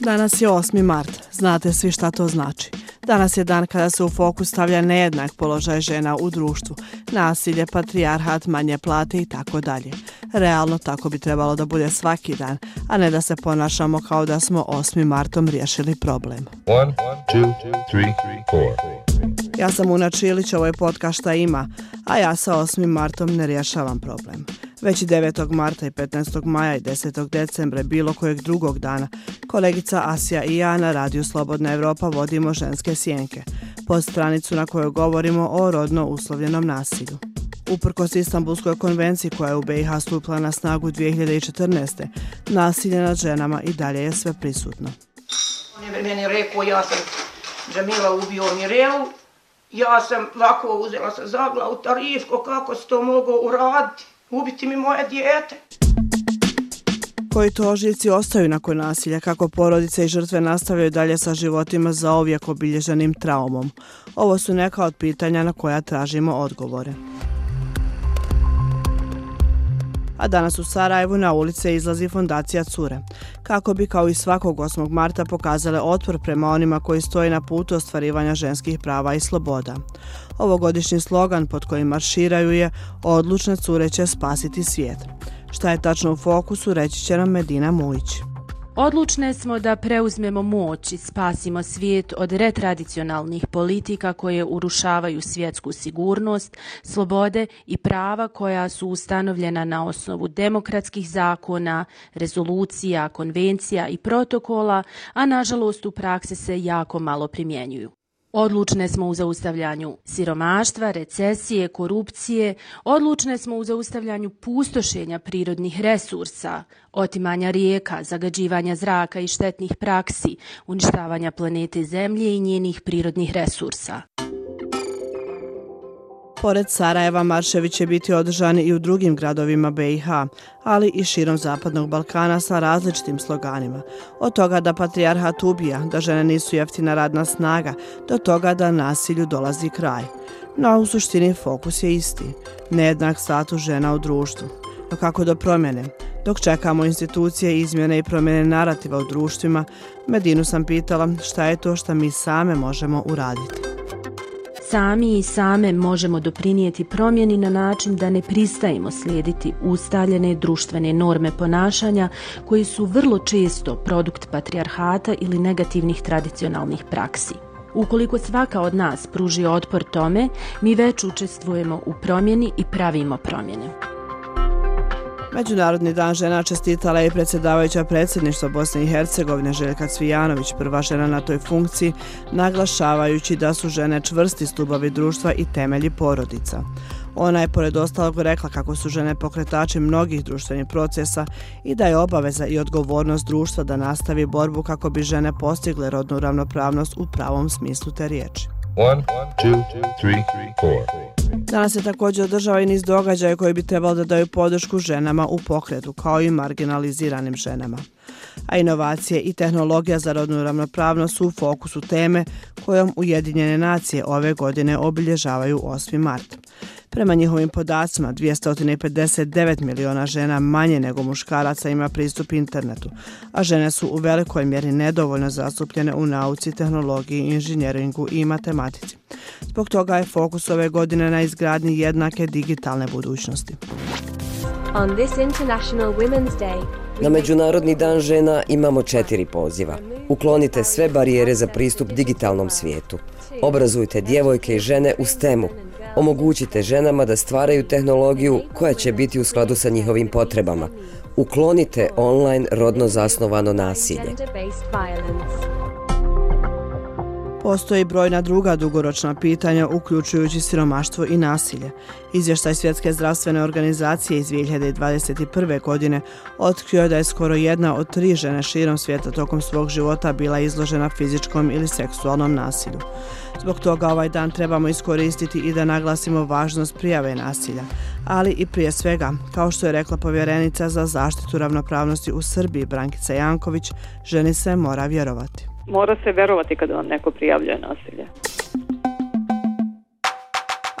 Danas je 8. mart. Znate svi šta to znači. Danas je dan kada se u fokus stavlja nejednak položaj žena u društvu, nasilje, patrijarhat, manje plate i tako dalje. Realno tako bi trebalo da bude svaki dan, a ne da se ponašamo kao da smo 8. martom riješili problem. One, two, three, ja sam Una Čilić, ovo je podcast Šta ima, a ja sa 8. martom ne rješavam problem. Već 9. marta i 15. maja i 10. decembra bilo kojeg drugog dana kolegica Asija i ja na Radio Slobodna Evropa vodimo ženske sjenke, pod stranicu na kojoj govorimo o rodno uslovljenom nasilju. Uprkos Istanbulskoj konvenciji koja je u BiH stupila na snagu 2014. nasilje nad ženama i dalje je sve prisutno. On je meni rekao, ja sam Džamila ubio Mirelu, ja sam lako uzela sa zagla u tarifko, kako se to mogu uraditi ubiti mi moje dijete. Koji to oživci ostaju nakon nasilja, kako porodice i žrtve nastavljaju dalje sa životima za ovijek obilježenim traumom? Ovo su neka od pitanja na koja tražimo odgovore. A danas u Sarajevu na ulice izlazi fondacija Cure, kako bi kao i svakog 8. marta pokazale otpor prema onima koji stoje na putu ostvarivanja ženskih prava i sloboda. Ovogodišnji slogan pod kojim marširaju je Odlučne cure će spasiti svijet. Šta je tačno u fokusu, reći će nam Medina Mujić. Odlučne smo da preuzmemo moć i spasimo svijet od retradicionalnih politika koje urušavaju svjetsku sigurnost, slobode i prava koja su ustanovljena na osnovu demokratskih zakona, rezolucija, konvencija i protokola, a nažalost u praksi se jako malo primjenjuju. Odlučne smo u zaustavljanju siromaštva, recesije, korupcije, odlučne smo u zaustavljanju pustošenja prirodnih resursa, otimanja rijeka, zagađivanja zraka i štetnih praksi, uništavanja planete Zemlje i njenih prirodnih resursa. Pored Sarajeva, marševi će biti održani i u drugim gradovima BiH, ali i širom Zapadnog Balkana sa različitim sloganima. Od toga da patrijarhat ubija, da žene nisu jeftina radna snaga, do toga da nasilju dolazi kraj. No, u suštini fokus je isti. Nejednak status žena u društvu. No kako do promjene? Dok čekamo institucije, izmjene i promjene narativa u društvima, Medinu sam pitala šta je to što mi same možemo uraditi sami i same možemo doprinijeti promjeni na način da ne pristajemo slijediti ustaljene društvene norme ponašanja koji su vrlo često produkt patrijarhata ili negativnih tradicionalnih praksi. Ukoliko svaka od nas pruži otpor tome, mi već učestvujemo u promjeni i pravimo promjene. Međunarodni dan žena čestitala je predsjedavajuća predsjedništva Bosne i Hercegovine Željka Cvijanović, prva žena na toj funkciji, naglašavajući da su žene čvrsti stubovi društva i temelji porodica. Ona je pored ostalog rekla kako su žene pokretači mnogih društvenih procesa i da je obaveza i odgovornost društva da nastavi borbu kako bi žene postigle rodnu ravnopravnost u pravom smislu te riječi. One, two, three, Danas se također održava i niz događaja koji bi trebalo da daju podršku ženama u pokretu, kao i marginaliziranim ženama. A inovacije i tehnologija za rodnu ravnopravnost su u fokusu teme kojom Ujedinjene nacije ove godine obilježavaju 8. mart. Prema njihovim podacima, 259 miliona žena manje nego muškaraca ima pristup internetu, a žene su u velikoj mjeri nedovoljno zastupljene u nauci, tehnologiji, inženjeringu i matematici. Zbog toga je fokus ove godine na izgradnji jednake digitalne budućnosti. On this International Women's Day, Na Međunarodni dan žena imamo četiri poziva. Uklonite sve barijere za pristup digitalnom svijetu. Obrazujte djevojke i žene u STEM-u. Omogućite ženama da stvaraju tehnologiju koja će biti u skladu sa njihovim potrebama. Uklonite online rodno zasnovano nasilje. Postoji brojna druga dugoročna pitanja, uključujući siromaštvo i nasilje. Izvještaj Svjetske zdravstvene organizacije iz 2021. godine otkrio da je skoro jedna od tri žene širom svijeta tokom svog života bila izložena fizičkom ili seksualnom nasilju. Zbog toga ovaj dan trebamo iskoristiti i da naglasimo važnost prijave nasilja, ali i prije svega, kao što je rekla povjerenica za zaštitu ravnopravnosti u Srbiji Brankica Janković, ženi se mora vjerovati mora se verovati kada vam neko prijavljuje nasilje.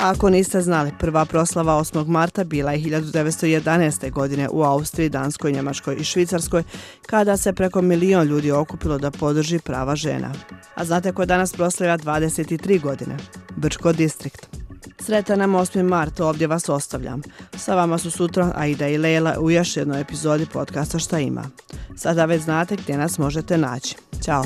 A ako niste znali, prva proslava 8. marta bila je 1911. godine u Austriji, Danskoj, Njemačkoj i Švicarskoj, kada se preko milion ljudi okupilo da podrži prava žena. A znate ko danas proslavlja 23 godine? Brčko distrikt. Sretan nam 8. mart, ovdje vas ostavljam. Sa vama su sutra Aida i Lela u još jednoj epizodi podcasta Šta ima. Sada već znate gdje nas možete naći. Ćao!